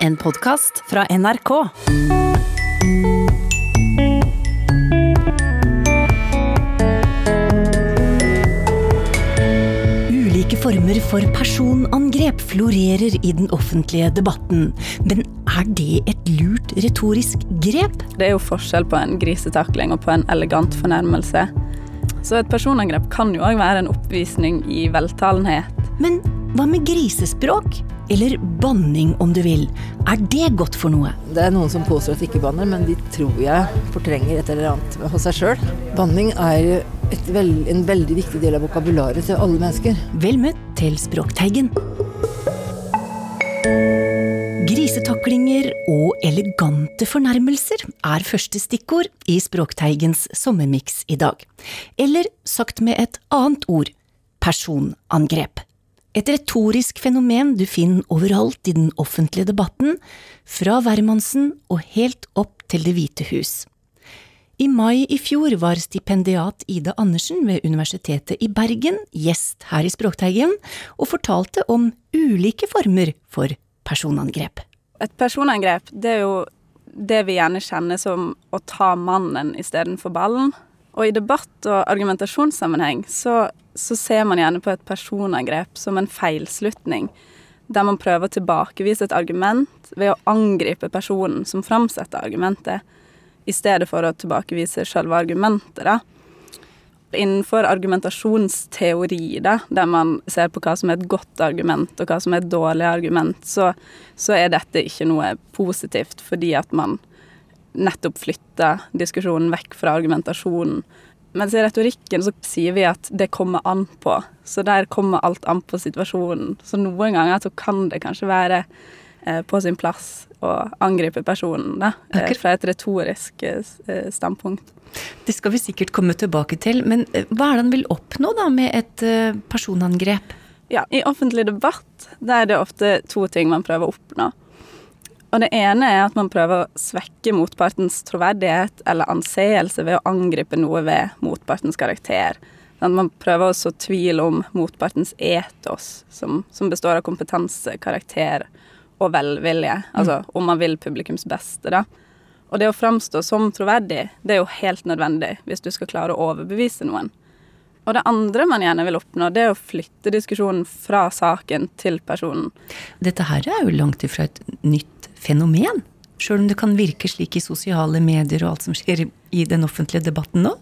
En podkast fra NRK. Ulike former for personangrep florerer i den offentlige debatten. Men er det et lurt retorisk grep? Det er jo forskjell på en grisetakling og på en elegant fornærmelse. Så et personangrep kan jo òg være en oppvisning i veltalenhet. Men hva med grisespråk? Eller banning, om du vil. Er det godt for noe? Det er noen som påstår at de ikke banner, men de tror jeg fortrenger et eller annet hos seg sjøl. Banning er veld, en veldig viktig del av vokabularet til alle mennesker. Vel møtt til Språkteigen. Grisetaklinger og elegante fornærmelser er første stikkord i Språkteigens sommermiks i dag. Eller sagt med et annet ord personangrep. Et retorisk fenomen du finner overalt i den offentlige debatten, fra hvermannsen og helt opp til Det hvite hus. I mai i fjor var stipendiat Ida Andersen ved Universitetet i Bergen gjest her i Språkteigen, og fortalte om ulike former for personangrep. Et personangrep det er jo det vi gjerne kjenner som å ta mannen istedenfor ballen. Og i debatt- og argumentasjonssammenheng så så ser man gjerne på et personangrep som en feilslutning, der man prøver å tilbakevise et argument ved å angripe personen som framsetter argumentet, i stedet for å tilbakevise selve argumentet. da. Innenfor argumentasjonsteori, da, der man ser på hva som er et godt argument og hva som er et dårlig argument, så, så er dette ikke noe positivt, fordi at man nettopp flytte diskusjonen vekk fra argumentasjonen mens i retorikken så sier vi at det kommer an på. Så der kommer alt an på situasjonen. Så noen ganger så kan det kanskje være eh, på sin plass å angripe personen, da. Eh, fra et retorisk eh, standpunkt. Det skal vi sikkert komme tilbake til, men hva er det han vil oppnå da med et personangrep? Ja, i offentlig debatt da er det ofte to ting man prøver å oppnå. Og det ene er at man prøver å svekke motpartens troverdighet eller anseelse ved å angripe noe ved motpartens karakter. Sånn man prøver å så tvil om motpartens etos, som, som, består av kompetanse, karakter og velvilje. Altså mm. om man vil publikums beste, da. Og det å framstå som troverdig, det er jo helt nødvendig hvis du skal klare å overbevise noen. Og det andre man gjerne vil oppnå, det er å flytte diskusjonen fra saken til personen. Dette her er jo langt ifra et nytt fenomen. Sjøl om det kan virke slik i sosiale medier og alt som skjer i den offentlige debatten nå?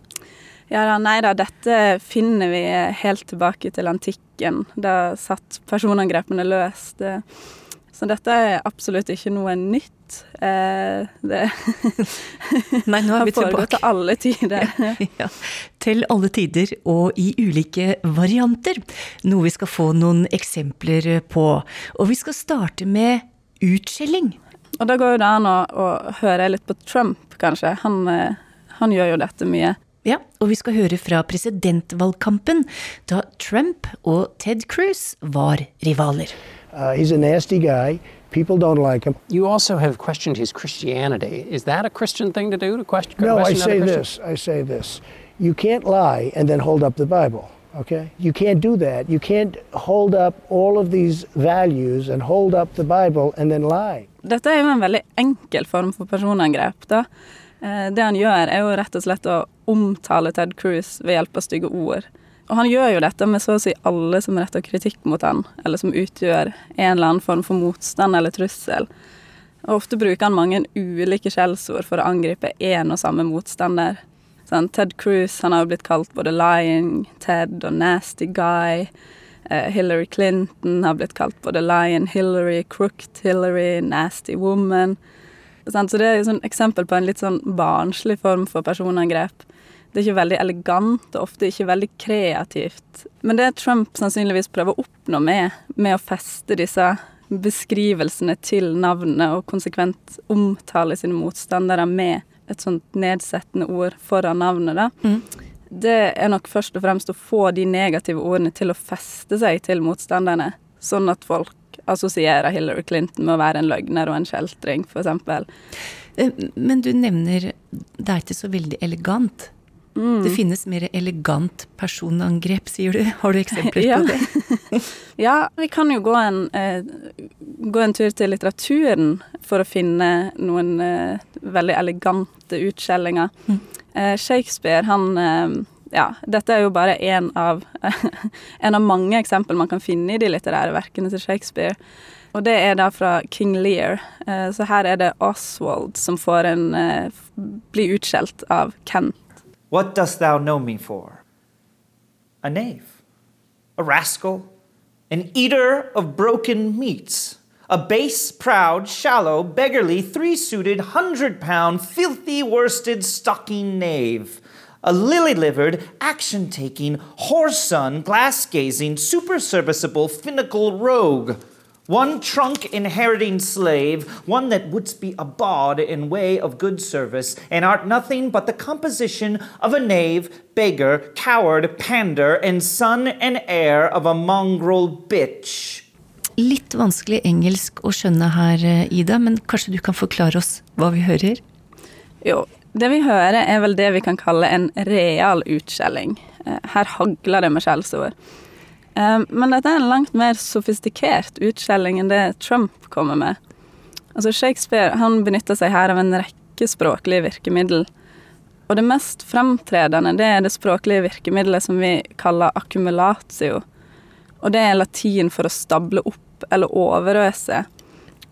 Ja da, nei da, dette finner vi helt tilbake til antikken. Da satt personangrepene løst. Så dette er absolutt ikke noe nytt. Eh, det Nei, nå er vi tilbake. til alle tider. ja, til alle tider og i ulike varianter. Noe vi skal få noen eksempler på. Og vi skal starte med utskjelling. Og da går jo det an å, å høre litt på Trump, kanskje. Han, eh, han, gjør jo dette mye. Ja, og vi skal høre fra presidentvalgkampen, da Trump og Ted Cruz var rivaler. Uh, he's a nasty guy. People don't like him. You also have questioned his Christianity. Is that a Christian thing to do? To question? No, I say this. I say this. You can't lie and then hold up the Bible. Okay? You can't do that. You can't hold up all of these values and hold up the Bible and then lie. Dette er jo en veldig enkel form for personangrep. da. Eh, det han gjør, er jo rett og slett å omtale Ted Cruz ved hjelp av stygge ord. Og han gjør jo dette med så å si alle som retter kritikk mot han, eller som utgjør en eller annen form for motstand eller trussel. Og ofte bruker han mange ulike skjellsord for å angripe én og samme motstander. Sånn, Ted Cruz han har jo blitt kalt både Lying Ted og Nasty Guy. Uh, Hillary Clinton har blitt kalt både Lion Hillary, Crooked Hillary, Nasty Woman. Så det er et sånn eksempel på en litt sånn barnslig form for personangrep. Det er ikke veldig elegant og ofte ikke veldig kreativt. Men det Trump sannsynligvis prøver å oppnå med, med å feste disse beskrivelsene til navnene og konsekvent omtale sine motstandere med et sånt nedsettende ord foran navnet, da. Mm. Det er nok først og fremst å få de negative ordene til å feste seg til motstanderne, sånn at folk assosierer Hillary Clinton med å være en løgner og en kjeltring, f.eks. Eh, men du nevner det er ikke så veldig elegant. Mm. Det finnes mer elegant personangrep, sier du. Har du eksempler ja. på det? ja, vi kan jo gå en, eh, gå en, tur til litteraturen for å finne noen eh, veldig elegante utskjellinger. Mm. Eh, Shakespeare, han eh, Ja, dette er jo bare én av, en av mange eksempler man kan finne i de litterære verkene til Shakespeare. Og det er da fra King Lear. Eh, så her er det Oswald som får en blir utskjelt av Kent. What dost thou know me for? A knave, a rascal, an eater of broken meats, a base, proud, shallow, beggarly, three suited, hundred pound, filthy worsted, stocking knave, a lily livered, action taking, whoreson, glass gazing, super serviceable, finical rogue one trunk inheriting slave, one that wouldst be a bawd in way of good service, and art nothing but the composition of a knave, beggar, coward, pander, and son and heir of a mongrel bitch. Litt vanskelig engelsk å skjønne her, Ida, men kanskje du kan forklare oss hva vi hører? Jo, det vi hører er vel det vi kan kalle en real utskjelling. Eh, her hagler det med skjellsord. Ehm, men dette er en langt mer sofistikert utskjelling enn det Trump kommer med. Altså Shakespeare han benytter seg her av en rekke språklige virkemiddel. Og det mest fremtredende det er det språklige virkemiddelet som vi kaller akkumulatio. Og det er latin for å stable opp eller overøse.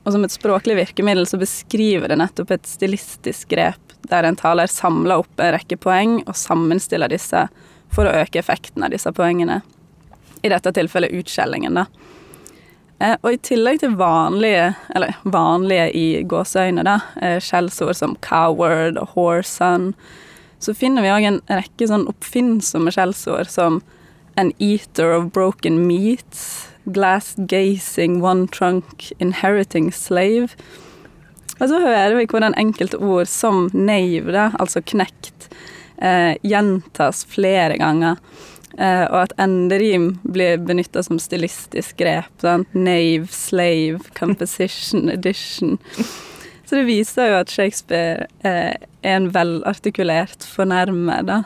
Og som et språklig virkemiddel så beskriver det nettopp et stilistisk grep der en taler samler opp en rekke poeng og sammenstiller disse for å øke effekten av disse poengene i dette tilfellet utskjellingen, da. Eh, og i tillegg til vanlige, eller vanlige i gåseøyne, da, eh, skjellsord som coward og whoreson, så finner vi òg en rekke sånn oppfinnsomme skjellsord som an eater of broken meats, glass gazing, one trunk, inheriting slave. Og så hører vi hvordan enkelte ord som nave, da, altså knekt, eh, gjentas flere ganger. Eh, og at enderim blir benytta som stilistisk grep. Sant? Nave, slave, composition, edition. Så det viser jo at Shakespeare eh, er en velartikulert fornærmer, da.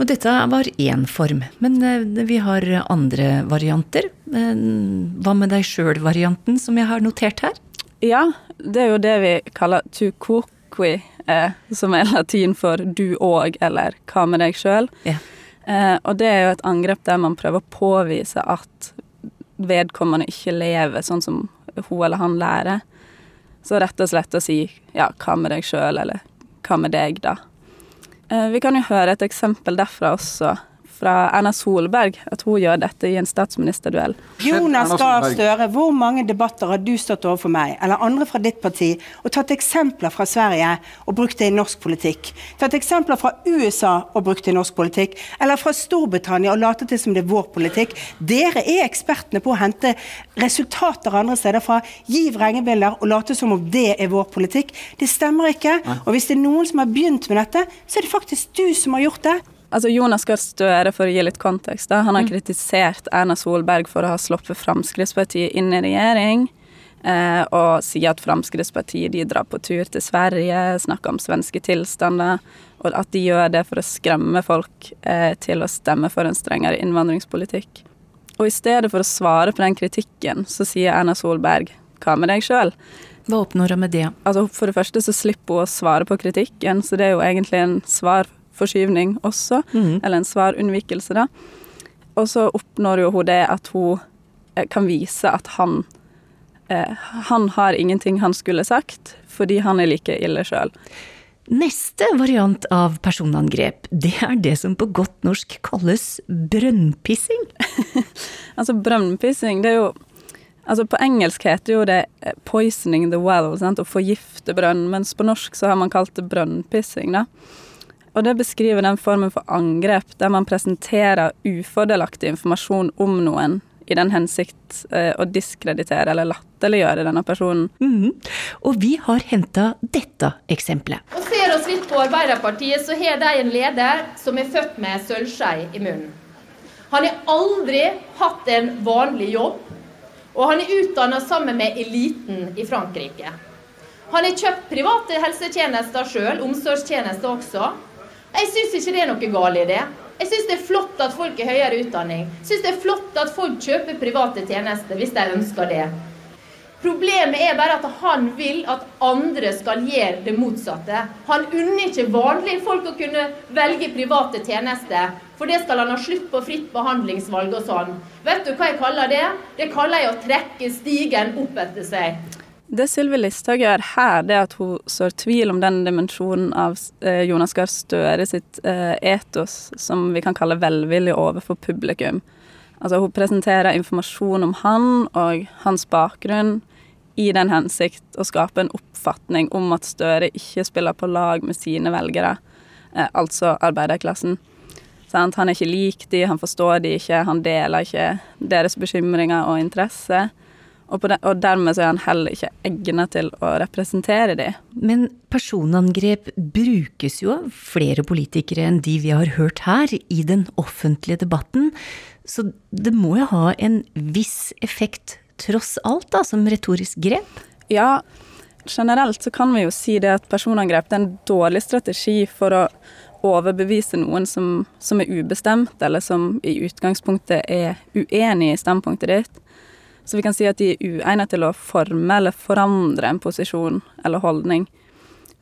Og dette var én form, men uh, vi har andre varianter. hva med deg sjøl-varianten, som jeg har notert her? Ja, det er jo det vi kaller tu quoqui, som er latin for du og, eller hva med deg sjøl. Ja. Eh, og det er jo et angrep der man prøver å påvise at vedkommende ikke lever sånn som hun eller han lærer. Så rett og slett å si ja, hva med deg sjøl, eller hva med deg, da. Eh, vi kan jo høre et eksempel derfra også fra Erna Solberg at hun gjør dette i en statsministerduell. Jonas Gahr Støre, hvor mange debatter har du stått overfor meg eller andre fra ditt parti og tatt eksempler fra Sverige og brukt det i norsk politikk? Tatt eksempler fra USA og brukt det i norsk politikk? Eller fra Storbritannia og latet til som det er vår politikk? Dere er ekspertene på å hente resultater andre steder fra. Gi vrengebilder og late som om det er vår politikk. Det stemmer ikke. Og hvis det er noen som har begynt med dette, så er det faktisk du som har gjort det. Altså Jonas Gahr Støre, for å gi litt kontekst, da, han har mm. kritisert Erna Solberg for å ha sluppet Fremskrittspartiet inn i regjering. Eh, og sier at Fremskrittspartiet de drar på tur til Sverige, snakker om svenske tilstander. Og at de gjør det for å skremme folk eh, til å stemme for en strengere innvandringspolitikk. Og i stedet for å svare på den kritikken, så sier Erna Solberg hva med deg sjøl? Hva oppnår hun med det? Altså For det første så slipper hun å svare på kritikken, så det er jo egentlig en svar forskyvning også, mm. eller en svarunnvikelse, da. Og så oppnår jo hun det at hun eh, kan vise at han eh, Han har ingenting han skulle sagt, fordi han er like ille sjøl. Neste variant av personangrep, det er det som på godt norsk kalles brønnpissing. altså brønnpissing, det er jo Altså På engelsk heter jo det eh, 'poisoning the well', sant? å forgifte brønn, mens på norsk så har man kalt det brønnpissing. da. Og det beskriver den formen for angrep der man presenterer ufordelaktig informasjon om noen i den hensikt eh, å diskreditere eller latterliggjøre denne personen. Mm. Og vi har henta dette eksempelet. Og Ser oss litt på Arbeiderpartiet, så har de en leder som er født med sølvskei i munnen. Han har aldri hatt en vanlig jobb, og han er utdanna sammen med eliten i Frankrike. Han har kjøpt private helsetjenester sjøl, omsorgstjenester også. Jeg syns ikke det er noe galt i det. Jeg syns det er flott at folk har høyere utdanning. Jeg syns det er flott at folk kjøper private tjenester hvis de ønsker det. Problemet er bare at han vil at andre skal gjøre det motsatte. Han unner ikke vanlige folk å kunne velge private tjenester. For det skal han ha slutt på fritt behandlingsvalg og sånn. Vet du hva jeg kaller det? Det kaller jeg å trekke stigen opp etter seg. Det Sylvi Listhaug gjør her, det er at hun sår tvil om den dimensjonen av eh, Jonas Gahr Støre sitt eh, etos som vi kan kalle velvillig overfor publikum. Altså Hun presenterer informasjon om han og hans bakgrunn i den hensikt å skape en oppfatning om at Støre ikke spiller på lag med sine velgere, eh, altså arbeiderklassen. Han er ikke lik de, han forstår de ikke, han deler ikke deres bekymringer og interesse. Og, den, og, dermed så er han heller ikke egnet til å representere de. Men personangrep brukes jo av flere politikere enn de vi har hørt her, i den offentlige debatten. Så det må jo ha en viss effekt tross alt, da, som retorisk grep? Ja, generelt så kan vi jo si det at personangrep er en dårlig strategi for å overbevise noen som, som er ubestemt, eller som i utgangspunktet er uenig i standpunktet ditt. Så vi kan si at de er uegnet til å forme eller forandre en posisjon eller holdning.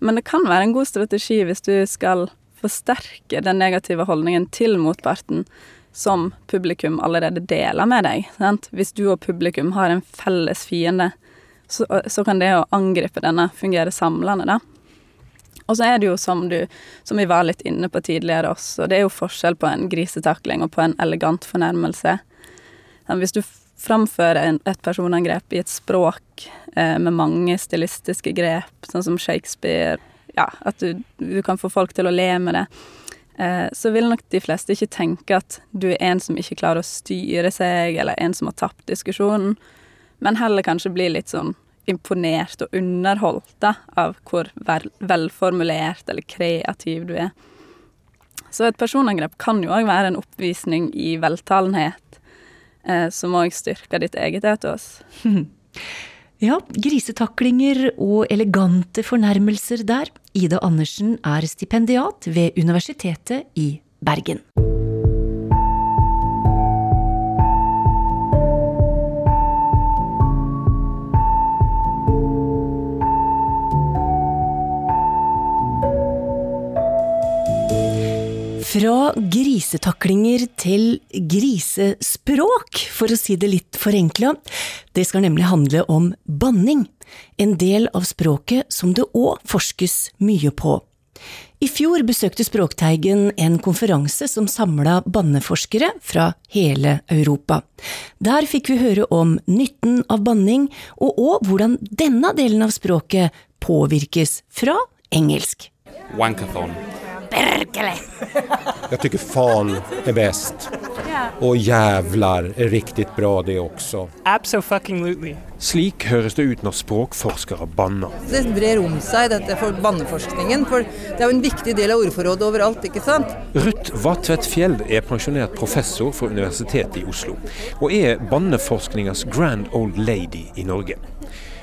Men det kan være en god strategi hvis du skal forsterke den negative holdningen til motparten som publikum allerede deler med deg. Sant? Hvis du og publikum har en felles fiende, så, så kan det å angripe denne fungere samlende, da. Og så er det jo som du, som vi var litt inne på tidligere også, det er jo forskjell på en grisetakling og på en elegant fornærmelse. Hvis du framfører en, et personangrep i et språk eh, med mange stilistiske grep, sånn som Shakespeare, ja, at du, du kan få folk til å le med det, Eh, så vil nok de fleste ikke tenke at du er en som ikke klarer å styre seg, eller en som har tapt diskusjonen, men heller kanskje bli litt sånn imponert og underholdt da, av hvor vel, velformulert eller kreativ du er. Så et personangrep kan jo òg være en oppvisning i veltalenhet, som òg styrker ditt eget etos. Ja, grisetaklinger og elegante fornærmelser der. Ida Andersen er stipendiat ved Universitetet i Bergen. Fra grisetaklinger til grisespråk, for å si det litt forenkla. Det skal nemlig handle om banning, en del av språket som det òg forskes mye på. I fjor besøkte Språkteigen en konferanse som samla banneforskere fra hele Europa. Der fikk vi høre om nytten av banning, og òg hvordan denne delen av språket påvirkes fra engelsk. Wankathon. Perkele! Jag tycker fan är bäst. Og jævlar er riktig bra, det også. Absolutely. Slik høres det ut når språkforskere banner. Det brer om seg, dette for banneforskningen. For det er jo en viktig del av ordforrådet overalt, ikke sant? Ruth Vatvedt Fjeld er pensjonert professor for Universitetet i Oslo, og er banneforskningas grand old lady i Norge.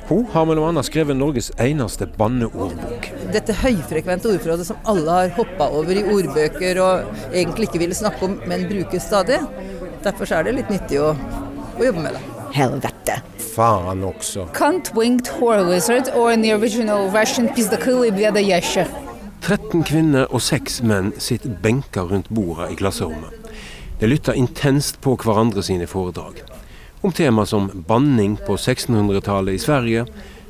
Hun har bl.a. skrevet Norges eneste banneordbok. Dette høyfrekvente ordforrådet som alle har hoppa over i ordbøker og egentlig ikke ville snakke om, men bruker stadig. Derfor er det litt nyttig å, å jobbe med det. Helvete. Faen også. Cunt winged horror lizard, or in the original Russian pizdakili bledayeshe. 13 kvinner og 6 menn sitter benka rundt bordet i klasserommet. De lytter intenst på hverandre sine foredrag om tema som banning på 1600-tallet i Sverige,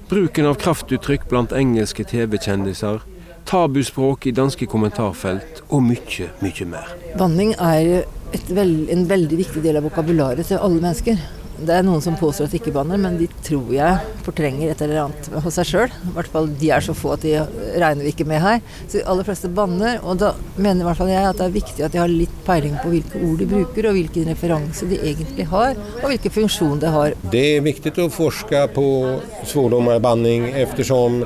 bruken av kraftuttrykk blant engelske TV-kjendiser, tabuspråk i danske kommentarfelt og mye, mye mer. Banning er veld, en veldig viktig del av vokabularet til alle mennesker. Det er noen som påstår at de ikke banner, men de tror jeg fortrenger et eller annet hos seg sjøl. I hvert fall de er så få at de regner vi ikke med her. Så de aller fleste banner, og da mener i hvert fall jeg at det er viktig at de har litt peiling på hvilke ord de bruker, og hvilken referanse de egentlig har, og hvilken funksjon det har. Det er viktig å forske på svordommer og banning, ettersom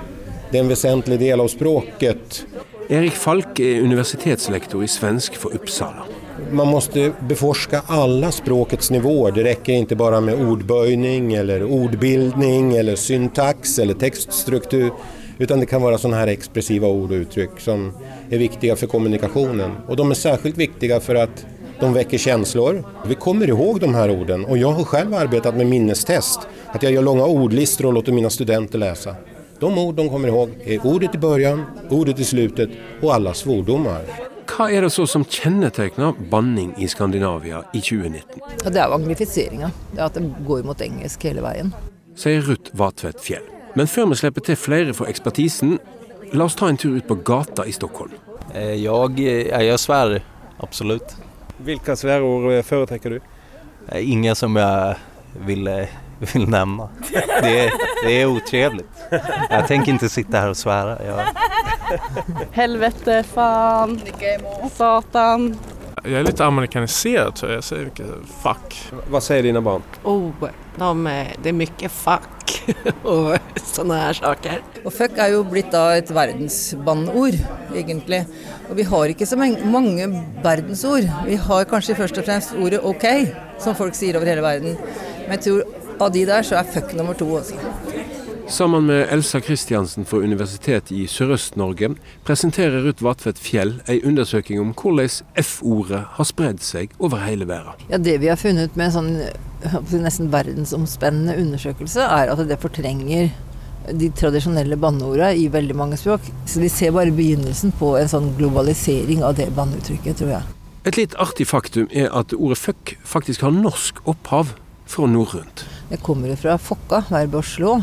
det er en vesentlig del av språket. Erik Falk er universitetslektor i svensk for Uppsala man måste beforska alla språkets nivåer. Det räcker inte bara med ordböjning eller ordbildning eller syntax eller textstruktur. Utan det kan vara sådana här expressiva ord och uttryck som är viktiga för kommunikationen. Och de är särskilt viktiga för att de väcker känslor. Vi kommer ihåg de här orden och jag har själv arbetat med minnestest. Att jag gör långa ordlistor och låter mina studenter läsa. De ord de kommer ihåg är ordet i början, ordet i slutet och alla svordomar. Hva er det så som kjennetegner banning i Skandinavia i 2019? Det er jo anglifiseringa. Det er at det går mot engelsk hele veien. Sier Ruth Vatvedt Fjell. Men før vi slipper til flere for ekspertisen, la oss ta en tur ut på gata i Stockholm. Jeg, Jag, ja, Absolutt. Hvilke absolut. Vilka svärord du? Ingen som jeg vil, vil nevne. nämna. Det är, det er utrivelig. Jeg tenker ikke sitte her og svære. Jag... Helvete, faen, satan. Jeg er litt amerikanisert, tror jeg sier ikke fuck. Hva sier dine barn? Oh, de, är- det er mye fuck og sånne her saker. Og fuck er jo blitt da et verdensbannord, egentlig. Og vi har ikke så mange verdensord. Vi har kanskje først og fremst ordet ok, som folk sier over hele verden. Men jeg tror av de der så er fuck nummer to også. Sammen med Elsa Kristiansen fra Universitetet i Sørøst-Norge presenterer Ruth Vatvedt Fjell en undersøking om hvordan F-ordet har spredd seg over hele verden. Ja, Det vi har funnet med en sånn nesten verdensomspennende undersøkelse, er at det fortrenger de tradisjonelle banneordene i veldig mange språk. Så vi ser bare begynnelsen på en sånn globalisering av det banneuttrykket, tror jeg. Et litt artig faktum er at ordet fuck faktisk har norsk opphav fra norrønt. Det kommer jo fra fokka, verbet å slå.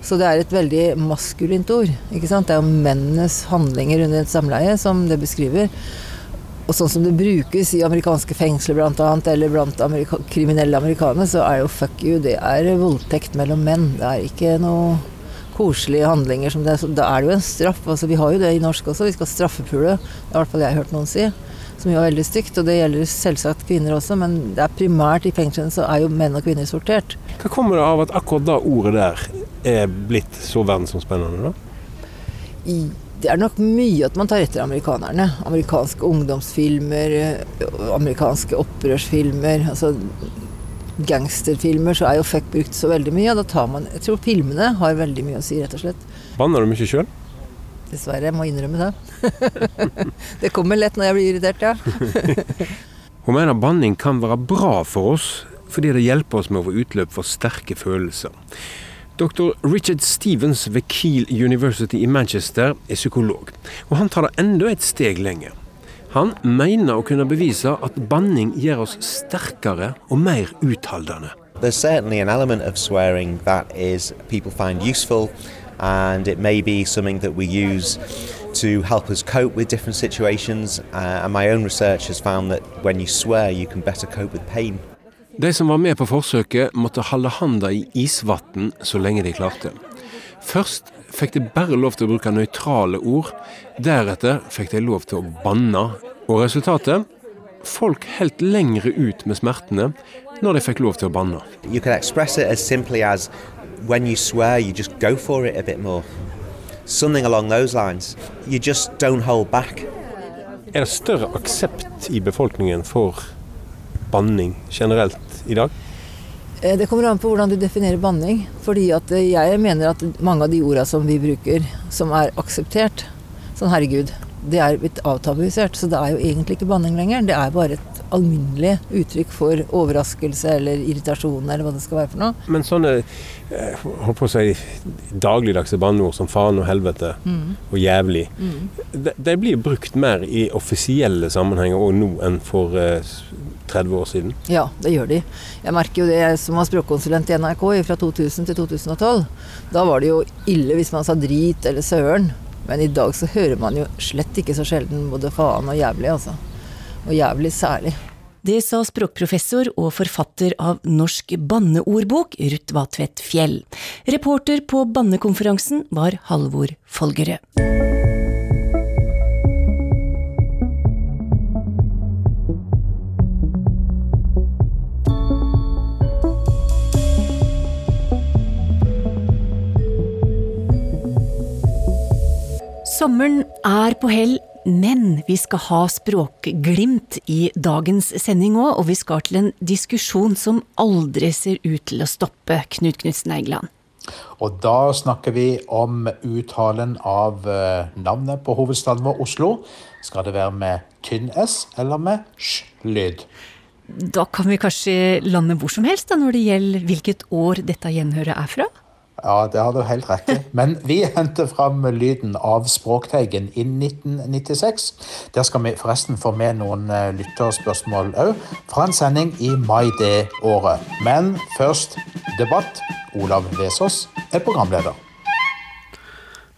Så det er et veldig maskulint ord. ikke sant? Det er jo mennenes handlinger under et samleie som det beskriver. Og sånn som det brukes i amerikanske fengsler blant annet, eller blant amerika kriminelle amerikanere, så er jo fuck you, det er voldtekt mellom menn. Det er ikke noe koselige handlinger som det. Så da er det jo en straff. Altså, vi har jo det i norsk også, vi skal straffepule. Det har i hvert fall jeg hørt noen si. Som jo er veldig stygt. Og det gjelder selvsagt kvinner også, men det er primært i fengslene så er jo menn og kvinner sortert. Hva kommer det av at akkurat det ordet der er blitt så verdensomspennende, da? i, det er nok mye at man tar etter amerikanerne. Amerikanske ungdomsfilmer, eh, amerikanske opprørsfilmer. altså Gangsterfilmer, så er jo fuck brukt så veldig mye. Og da tar man Jeg tror filmene har veldig mye å si, rett og slett. Banner du mye sjøl? Dessverre, jeg må innrømme det. det kommer lett når jeg blir irritert, ja. Hun mener banning kan være bra for oss, fordi det hjelper oss med å få utløp for sterke følelser. Dr. Richard Stevens ved Kiel University i Manchester er psykolog, og han tar det enda et steg lenger. Han mener å kunne bevise at banning gjør oss sterkere og mer utholdende. There's certainly an element of swearing that is people find useful, and it may be something that we use to help us cope with different situations. Uh, and my own research has found that when you swear, you can better cope with pain. De som var med på forsøket, måtte holde handa i isvann så lenge de klarte. Først fikk de bare lov til å bruke nøytrale ord. Deretter fikk de lov til å banne. Og resultatet? Folk helt lengre ut med smertene når de fikk lov til å banne. You can express it as simply as when you swear, you just go for it a bit more. Something along those lines. You just don't hold back. Er det større aksept i befolkningen for banning generelt i dag? Eh, Det kommer an på hvordan du definerer banning. Fordi at eh, jeg mener at mange av de orda som vi bruker, som er akseptert, sånn herregud, det er blitt avtabuisert. Så det er jo egentlig ikke banning lenger. Det er bare et alminnelig uttrykk for overraskelse eller irritasjon eller hva det skal være for noe. Men sånne eh, holdt på å si, dagligdagse banneord som faen og helvete Mm. og jævlig, Mm. de, de blir brukt mer i offisielle sammenhenger og nå enn for eh, 30 år siden. Ja, det gjør de. Jeg merker jo det jeg som var språkkonsulent i NRK fra 2000 til 2012. Da var det jo ille hvis man sa drit eller søren. Men i dag så hører man jo slett ikke så sjelden både faen og jævlig, altså. Og jævlig særlig. Det sa språkprofessor og forfatter av Norsk banneordbok, Ruth Vatvedt Fjell. Reporter på bannekonferansen var Halvor Folgerød. Sommeren er på hell, men vi skal ha språkglimt i dagens sending òg, og vi skal til en diskusjon som aldri ser ut til å stoppe, Knut Knutsen Eigeland. Og da snakker vi om uttalen av eh, navnet på hovedstaden vår, Oslo. Skal det være med tynn S eller med sj-lyd? Da kan vi kanskje lande hvor som helst da, når det gjelder hvilket år dette gjenhøret er fra? Ja, det har du helt rett i. Men vi henter fram lyden av Språkteigen i 1996. Der skal vi forresten få med noen eh, lytterspørsmål òg, fra en sending i mai det året. Men først debatt. Olav Vesaas er programleder.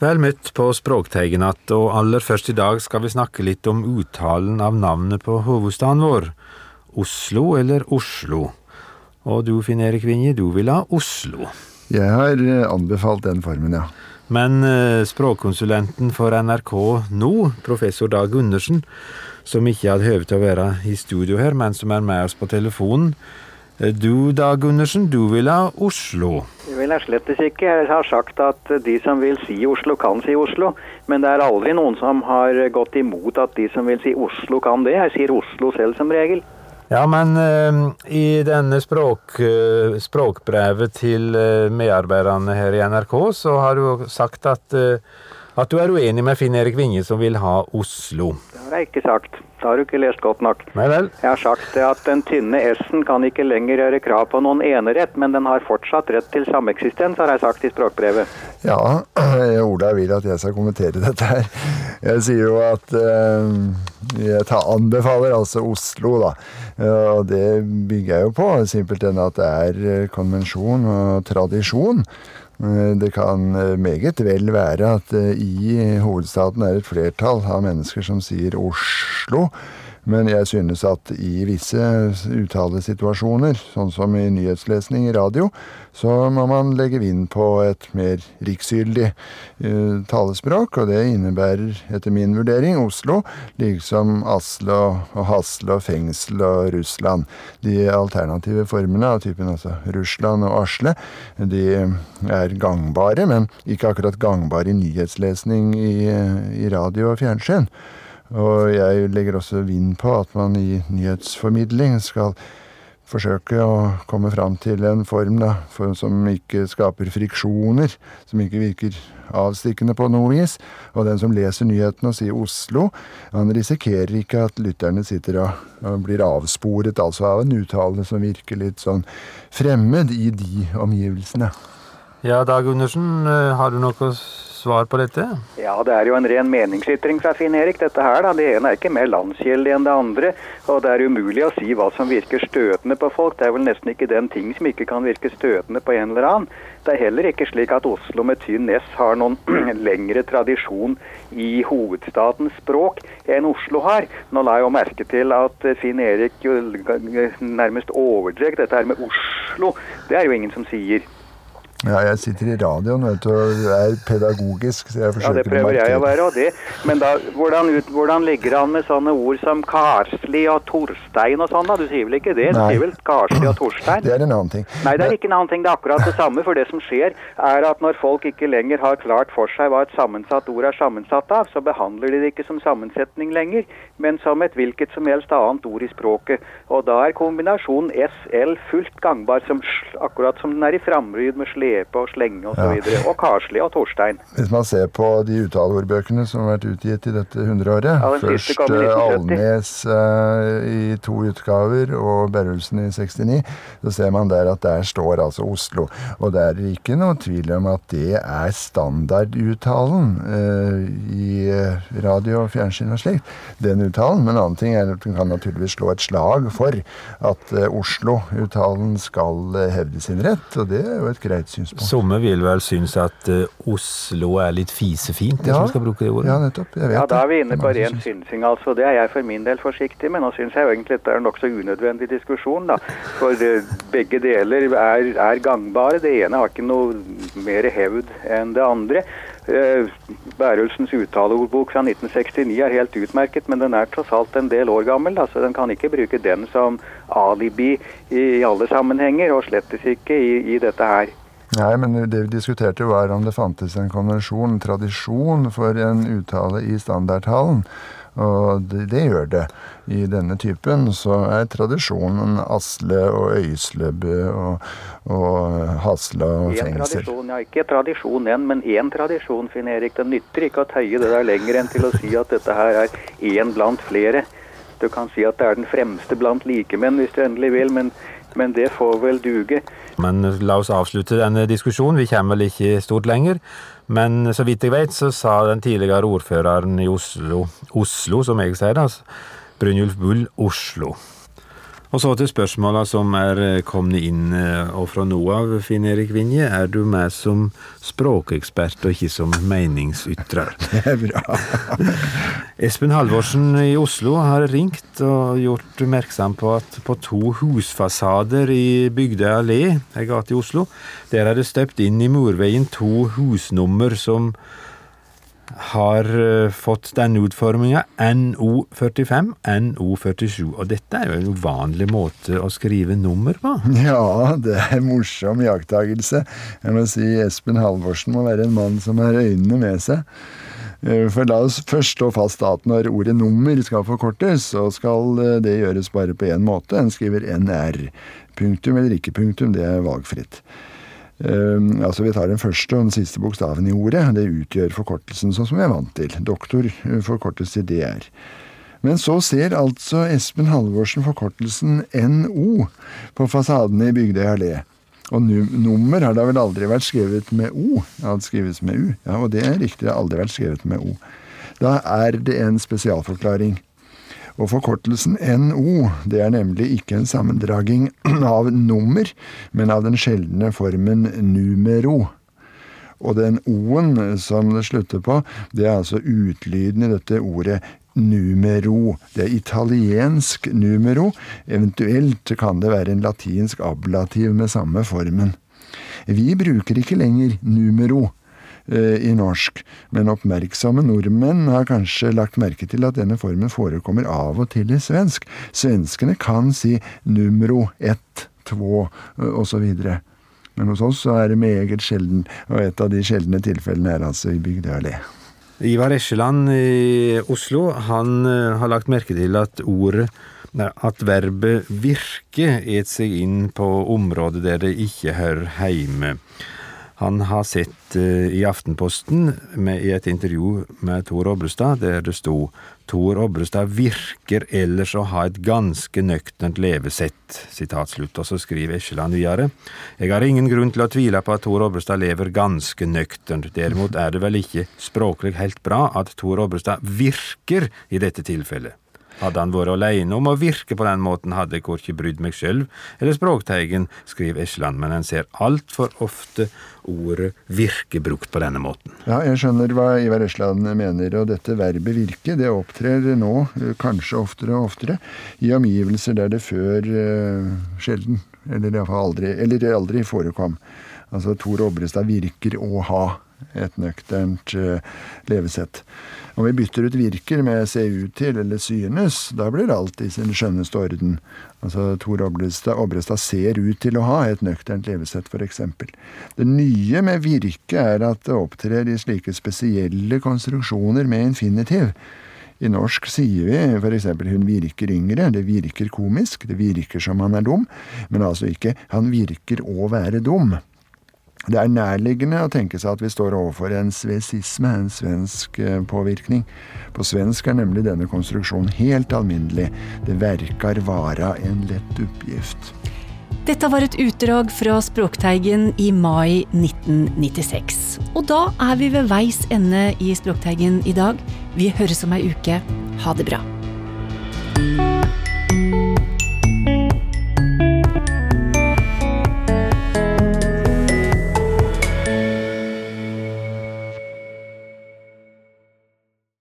Vel møtt på Språkteigen att, og aller først i dag skal vi snakke litt om uttalen av navnet på hovedstaden vår. Oslo eller Oslo? Og du, Finn Erik Vinje, du vil ha Oslo. Jeg har eh, anbefalt den formen, ja. Men eh, språkkonsulenten for NRK nå, professor Dag Gundersen, som ikke hadde høve til å være i studio her, men som er med oss på telefonen, eh, du Dag Gundersen, du vil ha Oslo. Det vil jeg slett ikke. Jeg har sagt at de som vil si Oslo, kan si Oslo. Men det er aldri noen som har gått imot at de som vil si Oslo, kan det. Jeg sier Oslo selv som regel. Ja, men uh, i denne språk, uh, språkbrevet til uh, medarbeiderne her i NRK, så har du jo sagt at, at du er uenig med Finn Erik Vinje som vil ha Oslo. Det har jeg ikke sagt. Det har du ikke lest godt nok. Nei vel? Jeg har sagt det at den tynne S-en kan ikke lenger gjøre krav på noen enerett, men den har fortsatt rett til sameksistens, har jeg sagt i språkbrevet. Ja, Ola vil at jeg skal kommentere dette her. Jeg sier jo at øh, jeg tar, anbefaler altså Oslo, da. Og det bygger jeg jo på, simpelthen at det er eh, konvensjon og tradisjon. Eh, Det kan eh, meget vel være at eh, i hovedstaden er et flertall av mennesker som sier Oslo. Men jeg synes at i visse uttalesituasjoner, sånn som i nyhetslesning i radio, så må man legge vind på et mer riksgyldig uh, talespråk, og det innebærer etter min vurdering Oslo, liksom Aslo og Hasle og fengsel og Russland. De alternative formene av typen altså Russland og Asle, de er gangbare, men ikke akkurat gangbare i nyhetslesning i, i radio og fjernsyn. Og jeg legger også vind på at man i nyhetsformidling skal forsøke å komme fram til en form da, for, som ikke skaper friksjoner, som ikke virker avstikkende på noe vis. Og den som leser nyhetene og sier Oslo, han risikerer ikke at lytterne sitter og, og blir avsporet altså av en uttale som virker litt sånn fremmed i de omgivelsene. Ja, Dag Gundersen, eh, har du noe svar på dette? Ja, det er jo en ren meningsytring fra Finn Erik, dette her. da. Det ene er ikke mer landsgjeldig enn det andre. Og det er umulig å si hva som virker støtende på folk. Det er vel nesten ikke den ting som ikke kan virke støtende på en eller annen. Det er heller ikke slik at Oslo med tynn S har noen lengre tradisjon i hovedstadens språk enn Oslo har. Nå la jeg jo merke til at Finn Erik jo nærmest overdrev dette her med Oslo. Det er jo ingen som sier. Ja, jeg sitter i radioen vet du, og er pedagogisk, så jeg Ja, det prøver jeg å være, og det. Men da, hvordan, ut, hvordan ligger det an med sånne ord som Karsli og Torstein og sånn, da? Du sier vel ikke det? Du Nei. sier vel Karsli og Torstein? Det er en annen ting. Nei, det er ikke en annen ting. Det er akkurat det samme. For det som skjer, er at når folk ikke lenger har klart for seg hva et sammensatt ord er sammensatt av, så behandler de det ikke som sammensetning lenger, men som et hvilket som helst annet ord i språket. Og da er kombinasjonen SL fullt gangbar, som, sl- akkurat som den er i framryd med slepe og slenge osv. Og, så og Karsli og Torstein. Hvis man ser på de uttaleordbøkene som har vært utgitt i dette hundreåret, Ja, først eh, 1970. Alnes uh, i to utgaver og Berrulsen i 69, så ser man der at der står altså Oslo. Og det er ikke noe tvil om at det er standarduttalen uh, i radio og fjernsyn og slikt. Den uttalen. Men en annen ting er at man kan naturligvis slå et slag for at uh, Oslo-uttalen skal hevde sin rett, og det er jo et greit synspunkt. Somme vil vel synes at uh, Oslo er litt fisefint, hvis Ja. man skal bruke det ordet? Ja, nettopp. Jeg vet Ja, da er vi inne på ren synsing, altså. Det er jeg for min del forsiktig med. Nå syns jeg jo egentlig dette er en nokså unødvendig diskusjon, da. For uh, begge deler er, er gangbare. Det ene har ikke noe mer hevd enn det andre. Bærelsens Bærulsens uttaleordbok fra 1969 er helt utmerket, men den er tross alt en del år gammel, da, så den kan ikke bruke den som alibi i, i alle sammenhenger, og slettes ikke i, i dette her. Nei, men det vi diskuterte var om det fantes en konvensjon, en tradisjon for en uttale i standardtalen. Og det, det gjør det. I denne typen så er tradisjonen Asle og Øyslebø og, og Hasla og En fengsel. tradisjon, ja, ikke tradisjon en, men én tradisjon, Finn Erik. Det nytter ikke å tøye det der lenger enn til å si at dette her er én blant flere. Du kan si at det er den fremste blant likemenn, hvis du endelig vil, men, men det får vel duge. Men la oss avslutte denne diskusjonen, vi kommer vel ikke stort lenger. Men så vidt jeg vet, så sa den tidligere ordføreren i Oslo, Oslo som jeg sier det, Brynjulf Bull, Oslo. Og så til spørsmåla som er eh, kommet inn, eh, og fra nå av, Finn Erik Vinje. Er du med som språkekspert og ikke som meningsytrer? Det er bra. Espen Halvorsen i Oslo har ringt og gjort oppmerksom på at på to husfasader i Bygdøy allé, ei gate i Oslo, der er det støpt inn i murveien to husnummer som har eh, fått denne utforminga NO45, NO47. Og dette er jo en uvanlig måte å skrive nummer på. Ja, det er en morsom iakttagelse. Jeg må si Espen Halvorsen må være en mann som har øynene med seg. Eh, For la oss først slå fast at når ordet nummer skal forkortes, så skal eh, det gjøres bare på én måte. En skriver NR. Punktum eller ikke punktum, det er valgfritt. Um, altså Vi tar den første og den siste bokstaven i ordet. Det utgjør forkortelsen sånn som vi er vant til. Doktor uh, forkortes til DR. Men så ser altså Espen Halvorsen forkortelsen NO på fasadene i Bygdøy allé. Og nu nummer har da vel aldri vært skrevet med O? Det har skrives med U. Ja, Og det er riktig, det har aldri vært skrevet med O. Da er det en spesialforklaring. Og forkortelsen NO, det er nemlig ikke en sammendraging av nummer, men av den sjeldne formen numero. Og den O-en som det slutter på, det er altså utlyden i dette ordet numero. Det er italiensk numero, eventuelt kan det være en latinsk ablativ med samme formen. Vi bruker ikke lenger numero i norsk, men oppmerksomme nordmenn har kanskje lagt merke til at denne formen forekommer av og til i svensk. Svenskene kan si numero ett, två osv. Men hos oss er det meget sjelden, og et av de sjeldne tilfellene er altså i Bygdøy allé. Ivar Eskeland i Oslo han eh, har lagt merke til at ordet at verbet 'virke' et seg inn på områder der det ikke hører heime. Han har sett eh, i Aftenposten med, i et intervju med Tor Obrestad der det sto Tor Obrestad virker ellers å ha et ganske nøkternt levesett. Slutt. Og så skriver Eskeland videre. Jeg har ingen grunn til å tvile på at Tor Obrestad lever ganske nøkternt. Derimot er det vel ikke språklig helt bra at Tor Obrestad virker i dette tilfellet. Hadde han vært alene om å virke på den måten, hadde jeg korkje brydd meg sjøl eller Språkteigen, skriver Esland, men en ser altfor ofte ordet virke brukt på denne måten. Ja, jeg skjønner hva Ivar Esland mener, og dette verbet virke, det opptrer nå, eh, kanskje oftere og oftere, i omgivelser der det før eh, sjelden, eller iallfall aldri, eller aldri forekom. Altså Tor Obrestad virker å ha et nøkternt eh, levesett. Om vi bytter ut virker med se ut til eller synes, da blir alt i sin skjønneste orden. Altså Tor Obrestad, Obrestad ser ut til å ha et nøkternt levesett, f.eks. Det nye med virke er at det opptrer i slike spesielle konstruksjoner med infinitiv. I norsk sier vi f.eks. hun virker yngre, det virker komisk, det virker som han er dum, men altså ikke han virker å være dum. Det er nærliggende å tenke seg at vi står overfor en svesisme, en svensk eh, påvirkning. På svensk er nemlig denne konstruksjonen helt alminnelig. Det verkar vara en lett oppgift. Dette var et utdrag fra Språkteigen i mai 1996. Og da er vi ved veis ende i Språkteigen i dag. Vi høres om ei uke. Ha det bra.